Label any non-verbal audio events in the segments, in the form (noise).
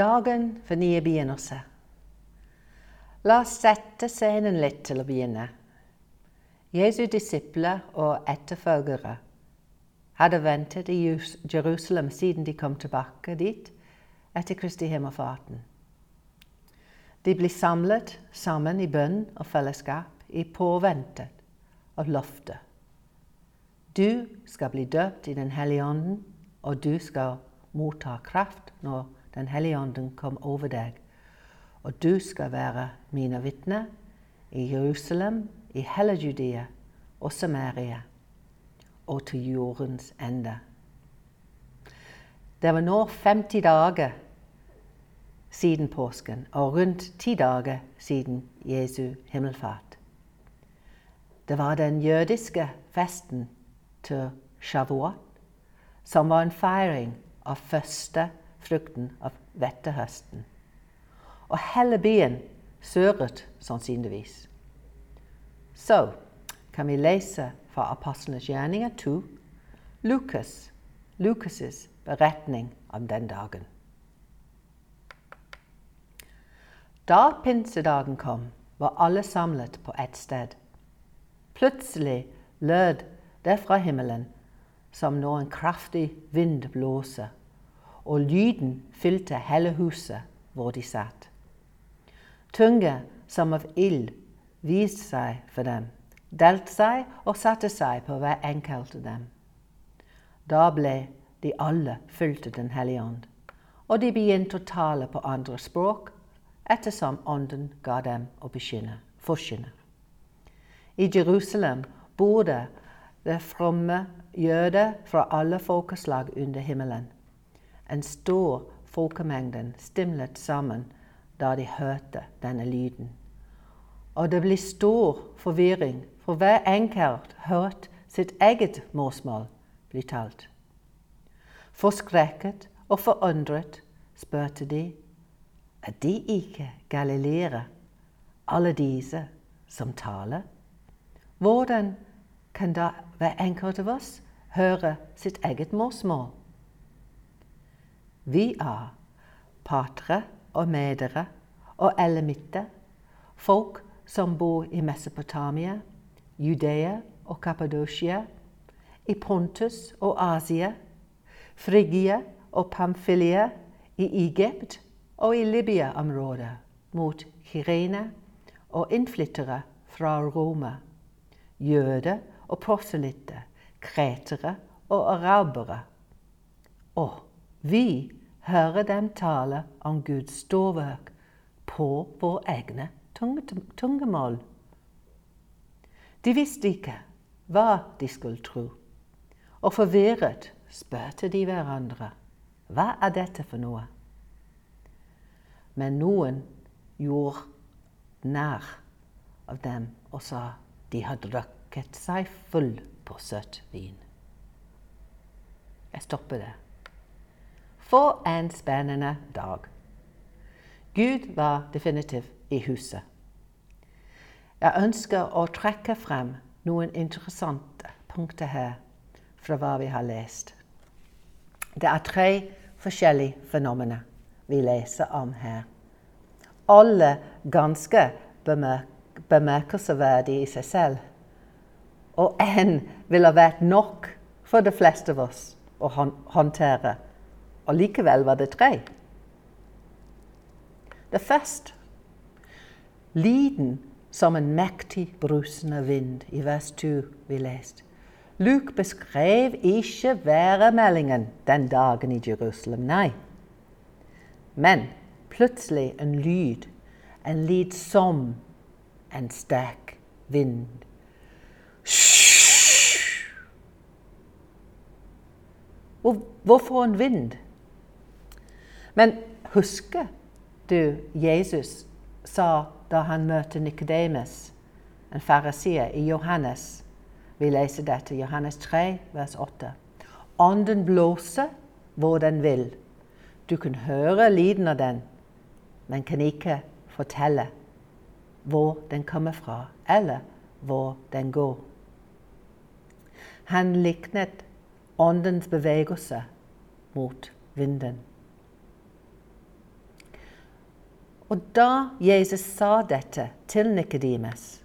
Dagen for nye begynnelser. La oss sette scenen litt til å begynne. Jesu disipler og etterfølgere hadde ventet i Jerusalem siden de kom tilbake dit etter Kristi himmelfarten. De ble samlet sammen i bønn og fellesskap i påvente av løftet. Du skal bli døpt i Den hellige ånden, og du skal motta kraft når Den hellige ånden kom over deg. Og du skal være mine vitner i Jerusalem, i hele Judea og Samaria og til jordens ende. Det var nå 50 dager siden påsken og rundt ti dager siden Jesu himmelfart. Det var den jødiske festen til Shavuot, som var en feiring av første frukten av vettehøsten. Og hele byen søret sannsynligvis. Så kan vi lese fra Apostlenes gjerninger 2, Lukas, Lukas' beretning om den dagen. Da pinsedagen kom, var alle samlet på ett sted. Plutselig lød det fra himmelen som når en kraftig vind blåser, og lyden fylte hele huset hvor de satt. Tunge som av ild viste seg for dem, delte seg og satte seg på hver enkelt av dem. Da ble de alle fylt av Den hellige ånd, og de begynte å tale på andre språk ettersom Ånden ga dem å forkynne. I Jerusalem bor det fromme jøder fra alle folkeslag under himmelen. En stor folkemengde stimlet sammen da de hørte denne lyden. Og det ble stor forvirring, for hver enkelt hørte sitt eget morsmål bli talt. Forskrekket og forundret spurte de er de ikke galileere, alle disse som taler? Hvordan kan da hver enkelt av oss høre sitt eget morsmål? Vi er patere og medere og elemitter, folk som bor i Mesopotamia, Judea og Kappadokia, i Pontus og Asia, Frigia og Pamphylia, i Egypt og i Libya-området mot Kirene og innflyttere fra Roma, jøder og proselytter, kretere og arabere. Og vi hører dem tale om Guds storverk på våre egne tungemål. De visste ikke hva de skulle tro, og forvirret spurte de hverandre hva er dette for noe? Men noen gjorde nær av dem og sa de har drukket seg full på søt vin. Jeg stopper det. For en spennende dag. Gud var definitivt i huset. Jeg ønsker å trekke frem noen interessante punkter her fra hva vi har lest. Det er tre forskjellige fenomener vi leser om her. Alle ganske bemerkelsesverdige i seg selv. Og én ville vært nok for de fleste av oss å håndtere. Og likevel var det tre. Det første lyden som en mektig brusende vind i vers 2 vi leste. Luke beskrev ikke væremeldingen den dagen i Jerusalem, nei. Men plutselig en lyd, en lyd som en sterk vind. Hvorfor en vind? Men husker du Jesus sa da han møtte Nikodemus, en farisier, i Johannes Vi leser dette, Johannes 3, vers 8. Ånden blåser hvor den vil du kan høre lyden av den, men kan ikke fortelle hvor den kommer fra, eller hvor den går. Han liknet åndens bevegelse mot vinden. Og da Jesus sa dette til Nikodemus,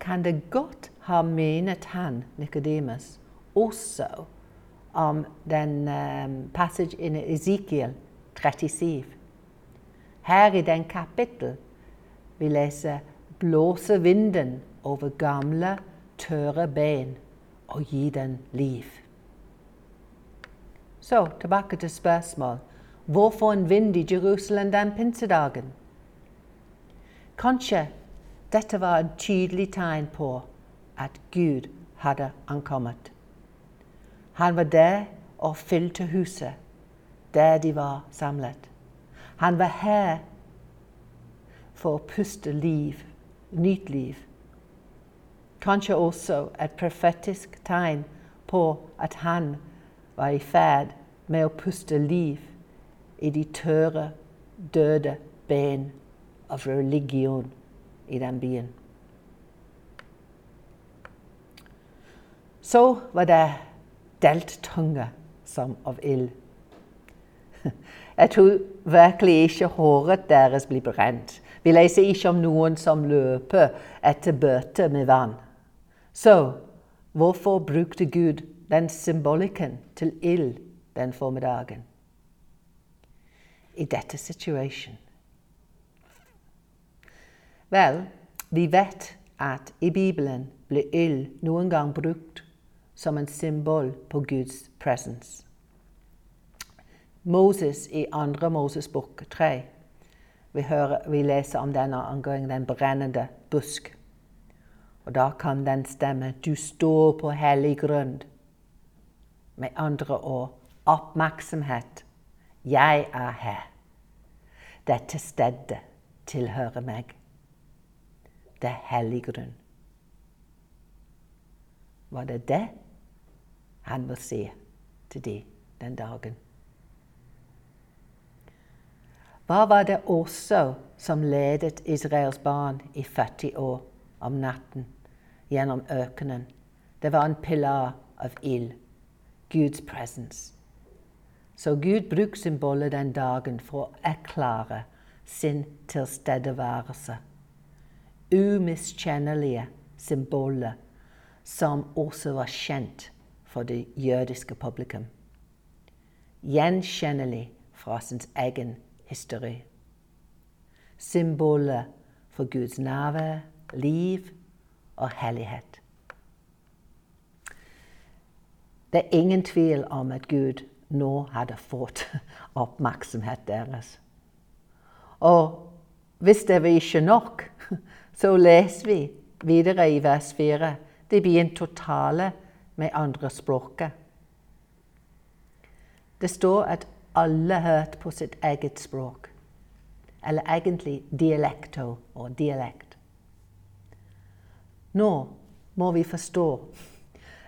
kan det godt ha menet han, Nikodemus, også om den um, passage i Ezekiel 37. Her i den kapittel vi leser blåse vinden over gamle, tørre ben og gi den liv. Så tilbake til spørsmål. Hvorfor en vind i Jerusalem den pinsedagen? Kanskje dette var et tydelig tegn på at Gud hadde ankommet. Han var der og fylte huset, der de var samlet. Han var her for å puste liv, nytt liv. Kanskje også et profetisk tegn på at han var i ferd med å puste liv i de tørre, døde ben av religion i den byen. Så var det delt tunge som av ild. (laughs) Jeg tror virkelig ikke håret deres blir brent. Vi leser ikke om noen som løper etter bøter med vann. Så hvorfor brukte Gud den symbolikken til ild den formiddagen? I dette situasjonen? Vel, vi vet at i Bibelen ble ild noen gang brukt som en symbol på Guds presence. Moses i andre Moses bok 3. Vi, hører, vi leser om denne angående den brennende busk. Og da kan den stemme 'Du står på hellig grunn'. Med andre ord oppmerksomhet. Jeg er her. Dette stedet tilhører meg. Det er hellig grunn. Var det det han vil si til de den dagen? Hva var det også som ledet Israels barn i 40 år om natten gjennom økenen? Det var en pilar av ild. Guds presence. Så Gud bruker symbolet den dagen for å erklære sin tilstedeværelse. Umiskjennelige symboler som også var kjent for det jødiske publikum. Gjenkjennelig fra sin egen historie. Symboler for Guds nærvær, liv og hellighet. Det er ingen tvil om at Gud nå hadde fått (laughs) oppmerksomhet deres. Og hvis det var ikke nok, (laughs) så leser vi videre i vers 4. Det blir en totale med andre språket. Det står at alle hørte på sitt eget språk. Eller egentlig dialekto og dialekt. Nå må vi forstå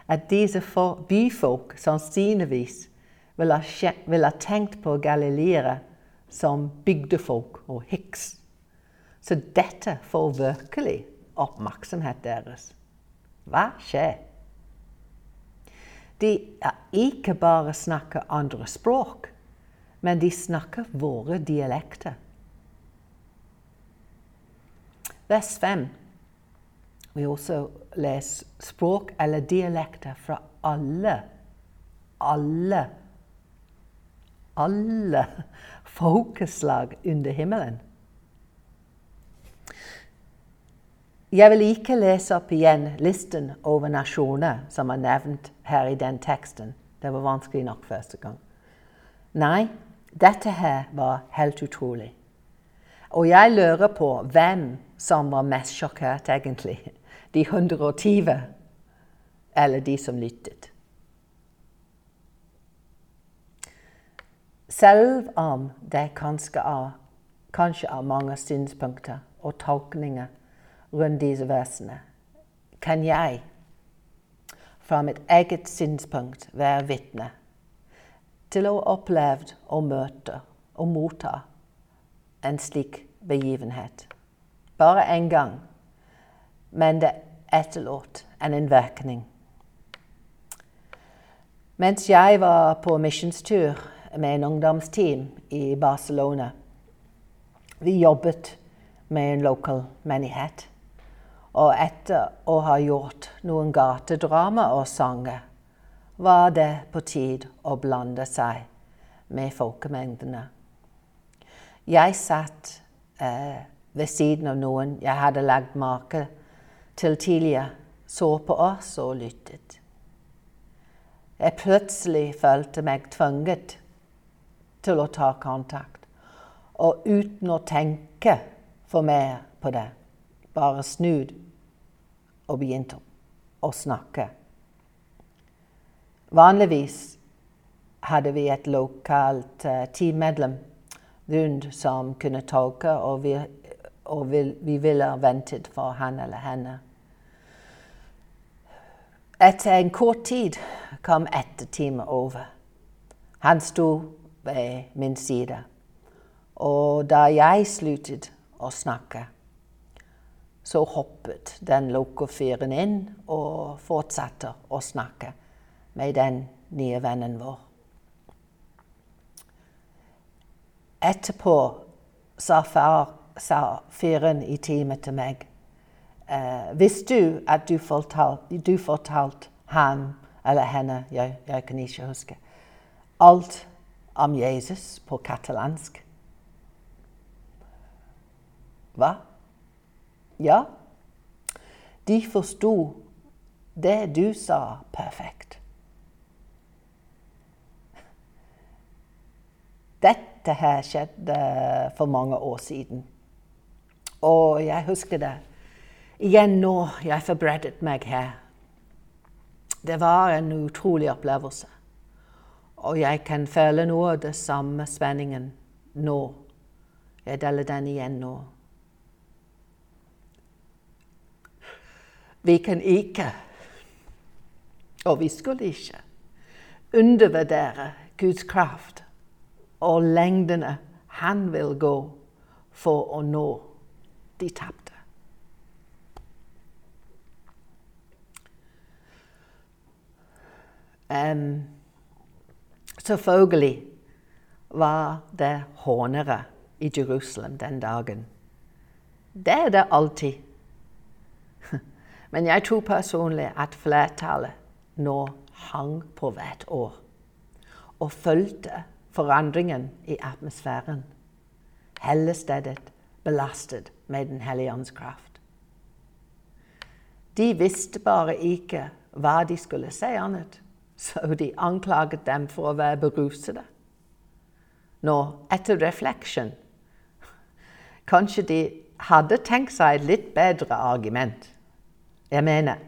at disse byfolk sannsynligvis ville ha, tenkt på galileere som bygdefolk og hiks. Så dette får virkelig oppmerksomhet deres. Hva skjer? De ikke bare snakker andre språk, men de snakker våre dialekter. Vers 5. Vi også leser språk eller dialekter fra alle, alle, alle folkeslag under himmelen. Jeg vil ikke lese opp igjen listen over nasjoner som er nevnt her i den teksten. Det var vanskelig nok første gang. Nei, dette her var helt utrolig. Og jeg lurer på hvem som var mest sjokkert, egentlig. De 120 eller de som lyttet. Selv om det kanskje er, kanskje er mange synspunkter og tolkninger rundt disse versene, kan jeg fra mitt eget synspunkt være vitne til å ha opplevd å møte og motta en slik begivenhet. Bare én gang, men det etterlot en innvirkning. Mens jeg var på misjonstur med en ungdomsteam i Barcelona, Vi jobbet med en lokal menighet. Og etter å ha gjort noen gatedrama og sanger, var det på tid å blande seg med folkemengdene. Jeg satt eh, ved siden av noen jeg hadde lagt make til tidligere, så på oss og lyttet. Jeg plutselig følte meg tvunget til å ta kontakt. Og uten å tenke for mer på det, bare snudd og begynte å snakke. Vanligvis hadde vi et lokalt uh, teammedlem rundt som kunne tolke, og vi, og vi, vi ville ventet for han eller henne. Etter en kort tid kom etterteamet over. Han sto ved min side. Og da jeg sluttet å snakke, så hoppet den lokofyren inn og fortsatte å snakke med den nye vennen vår. Etterpå sa, far, sa fyren i teamet til meg eh, Visste du at du fortalte fortalt ham eller henne, jeg, jeg, kan ikke huske, alt om Jesus på katalansk Hva? Ja, de forsto det du sa, perfekt. Dette her skjedde for mange år siden. Og jeg husker det igjen nå jeg forberedte meg her. Det var en utrolig opplevelse. Og jeg kan føle noe av det samme spenningen nå. Jeg deler den igjen nå. Vi kan ikke, og vi skulle ikke, undervurdere Guds kraft og lengdene Han vil gå for å nå de tapte. Um, selvfølgelig var det hånere i Jerusalem den dagen. Det er det alltid. (laughs) Men jeg tror personlig at flertallet nå hang på hvert år og fulgte forandringen i atmosfæren. Hele stedet belastet med Den hellige ånds kraft. De visste bare ikke hva de skulle si annet så de anklaget dem for å være berusede. Nå, etter refleksjon Kanskje de hadde tenkt seg et litt bedre argument. Jeg mener,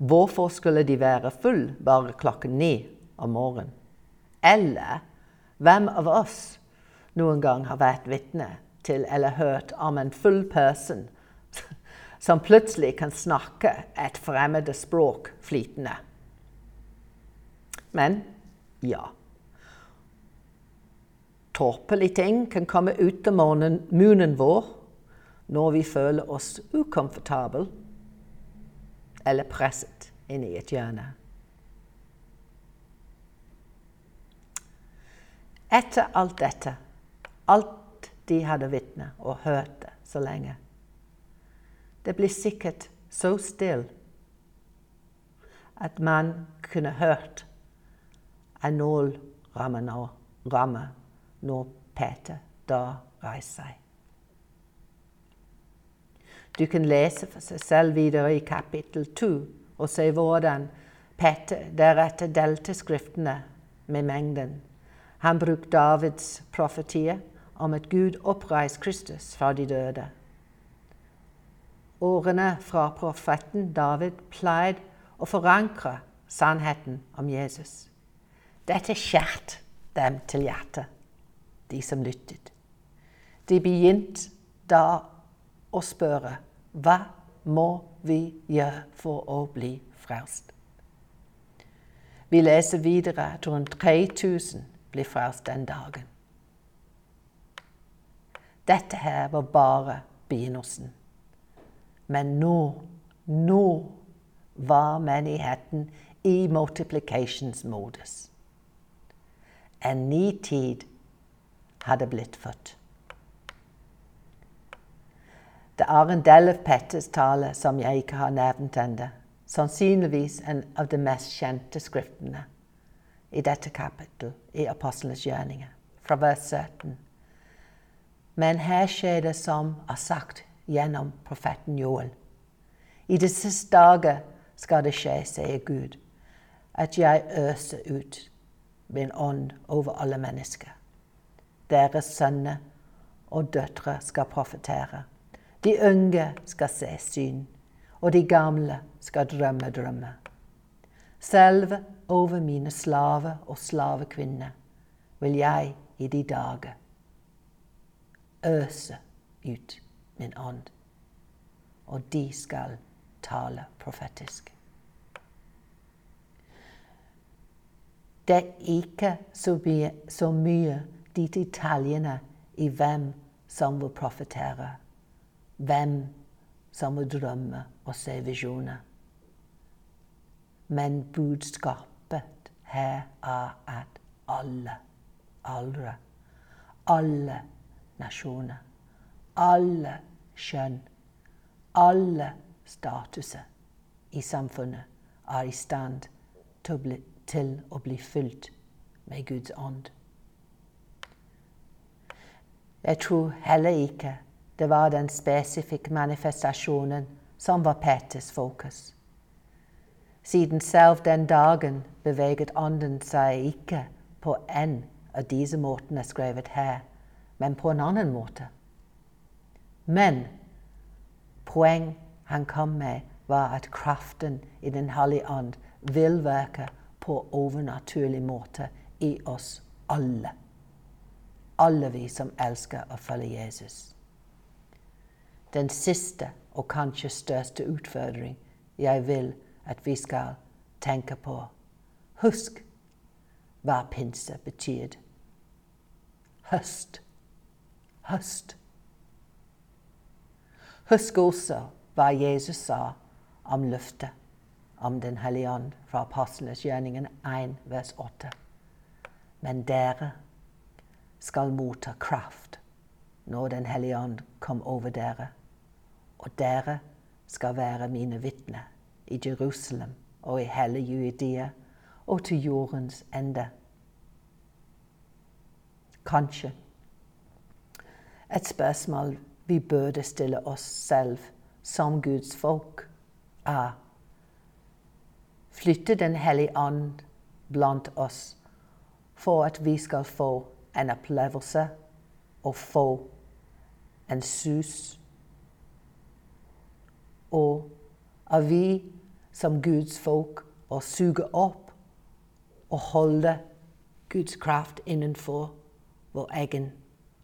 hvorfor skulle de være full bare klokken ni om morgenen? Eller hvem av oss noen gang har vært vitne til eller hørt om en full person (laughs) som plutselig kan snakke et fremmede språk flytende? Men ja. Tåpelige ting kan komme ut av munnen vår når vi føler oss ukomfortable eller presset inn i et hjørne. Etter alt dette, alt de hadde vitnet og hørt det så lenge Det ble sikkert så stille at man kunne hørt en nål rammer nå, rammer når Peter da reiser seg. Du kan lese for seg selv videre i kapittel to og se hvordan Peter deretter delte skriftene med mengden. Han brukte Davids profetier om at Gud oppreiste Kristus fra de døde. Årene fra profeten David pleide å forankre sannheten om Jesus. Dette skjærte dem til hjertet, de som lyttet. De begynte da å spørre hva må vi gjøre for å bli frelst? Vi leser videre at rundt 3000 ble frelst den dagen. Dette her var bare begynnelsen. Men nå, nå var menigheten i multiplicationsmodus. En ny tid hadde blitt født. Det er en del av Petters tale som jeg ikke har nevnt ennå. Sannsynligvis en av de mest kjente skriftene i dette kapittel i Apostlenes gjerninger, fra vers 17. Men her skjer det som er sagt gjennom profeten Joel. I de siste dager skal det skje, sier Gud, at jeg øser ut min ånd over alle mennesker. Deres sønner og døtre skal profetere. De unge skal se syn, og de gamle skal drømme drømme. Selv over mine slaver og slavekvinner vil jeg i de dager øse ut min ånd, og de skal tale profetisk. Det er ikke så mye, så mye de detaljene i hvem som vil profetere, hvem som vil drømme og se visjoner. Men budskapet her er at alle aldre, alle nasjoner, alle kjønn, alle statuser i samfunnet er i stand til å bli, til å bli fylt med Guds ånd. Jeg tror heller ikke det var den spesifikke manifestasjonen som var Peters fokus. Siden selv den dagen beveget Ånden seg ikke på en av disse måtene skrevet her, men på en annen måte. Men poeng han kom med, var at kraften i Den hellige ånd vil virke på overnaturlig måte i oss alle. Alle vi som elsker å følge Jesus. Den siste og kanskje største utfordring jeg vil at vi skal tenke på. Husk hva pinse betyr. Høst. Høst. Husk også hva Jesus sa om løftet om Den hellige ånd fra Apostlenes gjerningen 1, vers 8. Men dere skal motta kraft når Den hellige ånd kom over dere, og dere skal være mine vitner i Jerusalem og i hele Judea og til jordens ende. Kanskje et spørsmål vi burde stille oss selv som Guds folk, er flytte Den hellige ånd blant oss for at vi skal få en opplevelse og få en sus. Og er vi som Guds folk å suge opp og holde Guds kraft innenfor vår egen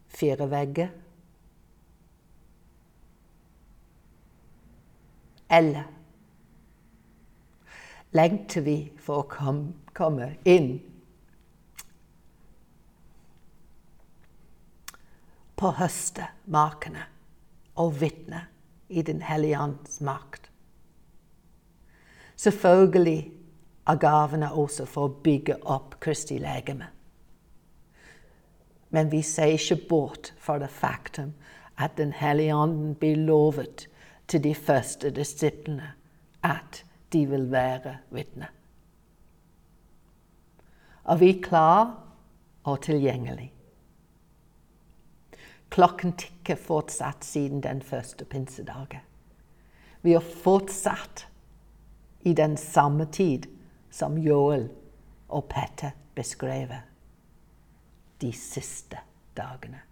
fire vegger? Eller lengter vi for å komme, komme inn på høstemarkene og vitne i Den hellige ånds makt? Selvfølgelig er gavene også for å bygge opp Kristi legeme. Men vi ser ikke bort fra det faktum at Den hellige ånden blir lovet til de første disiplene at de vil være vitne. Er vi klar og tilgjengelig? Klokken tikker fortsatt siden den første pinsedagen. Vi har fortsatt i den samme tid som Joel og Petter beskrev de siste dagene.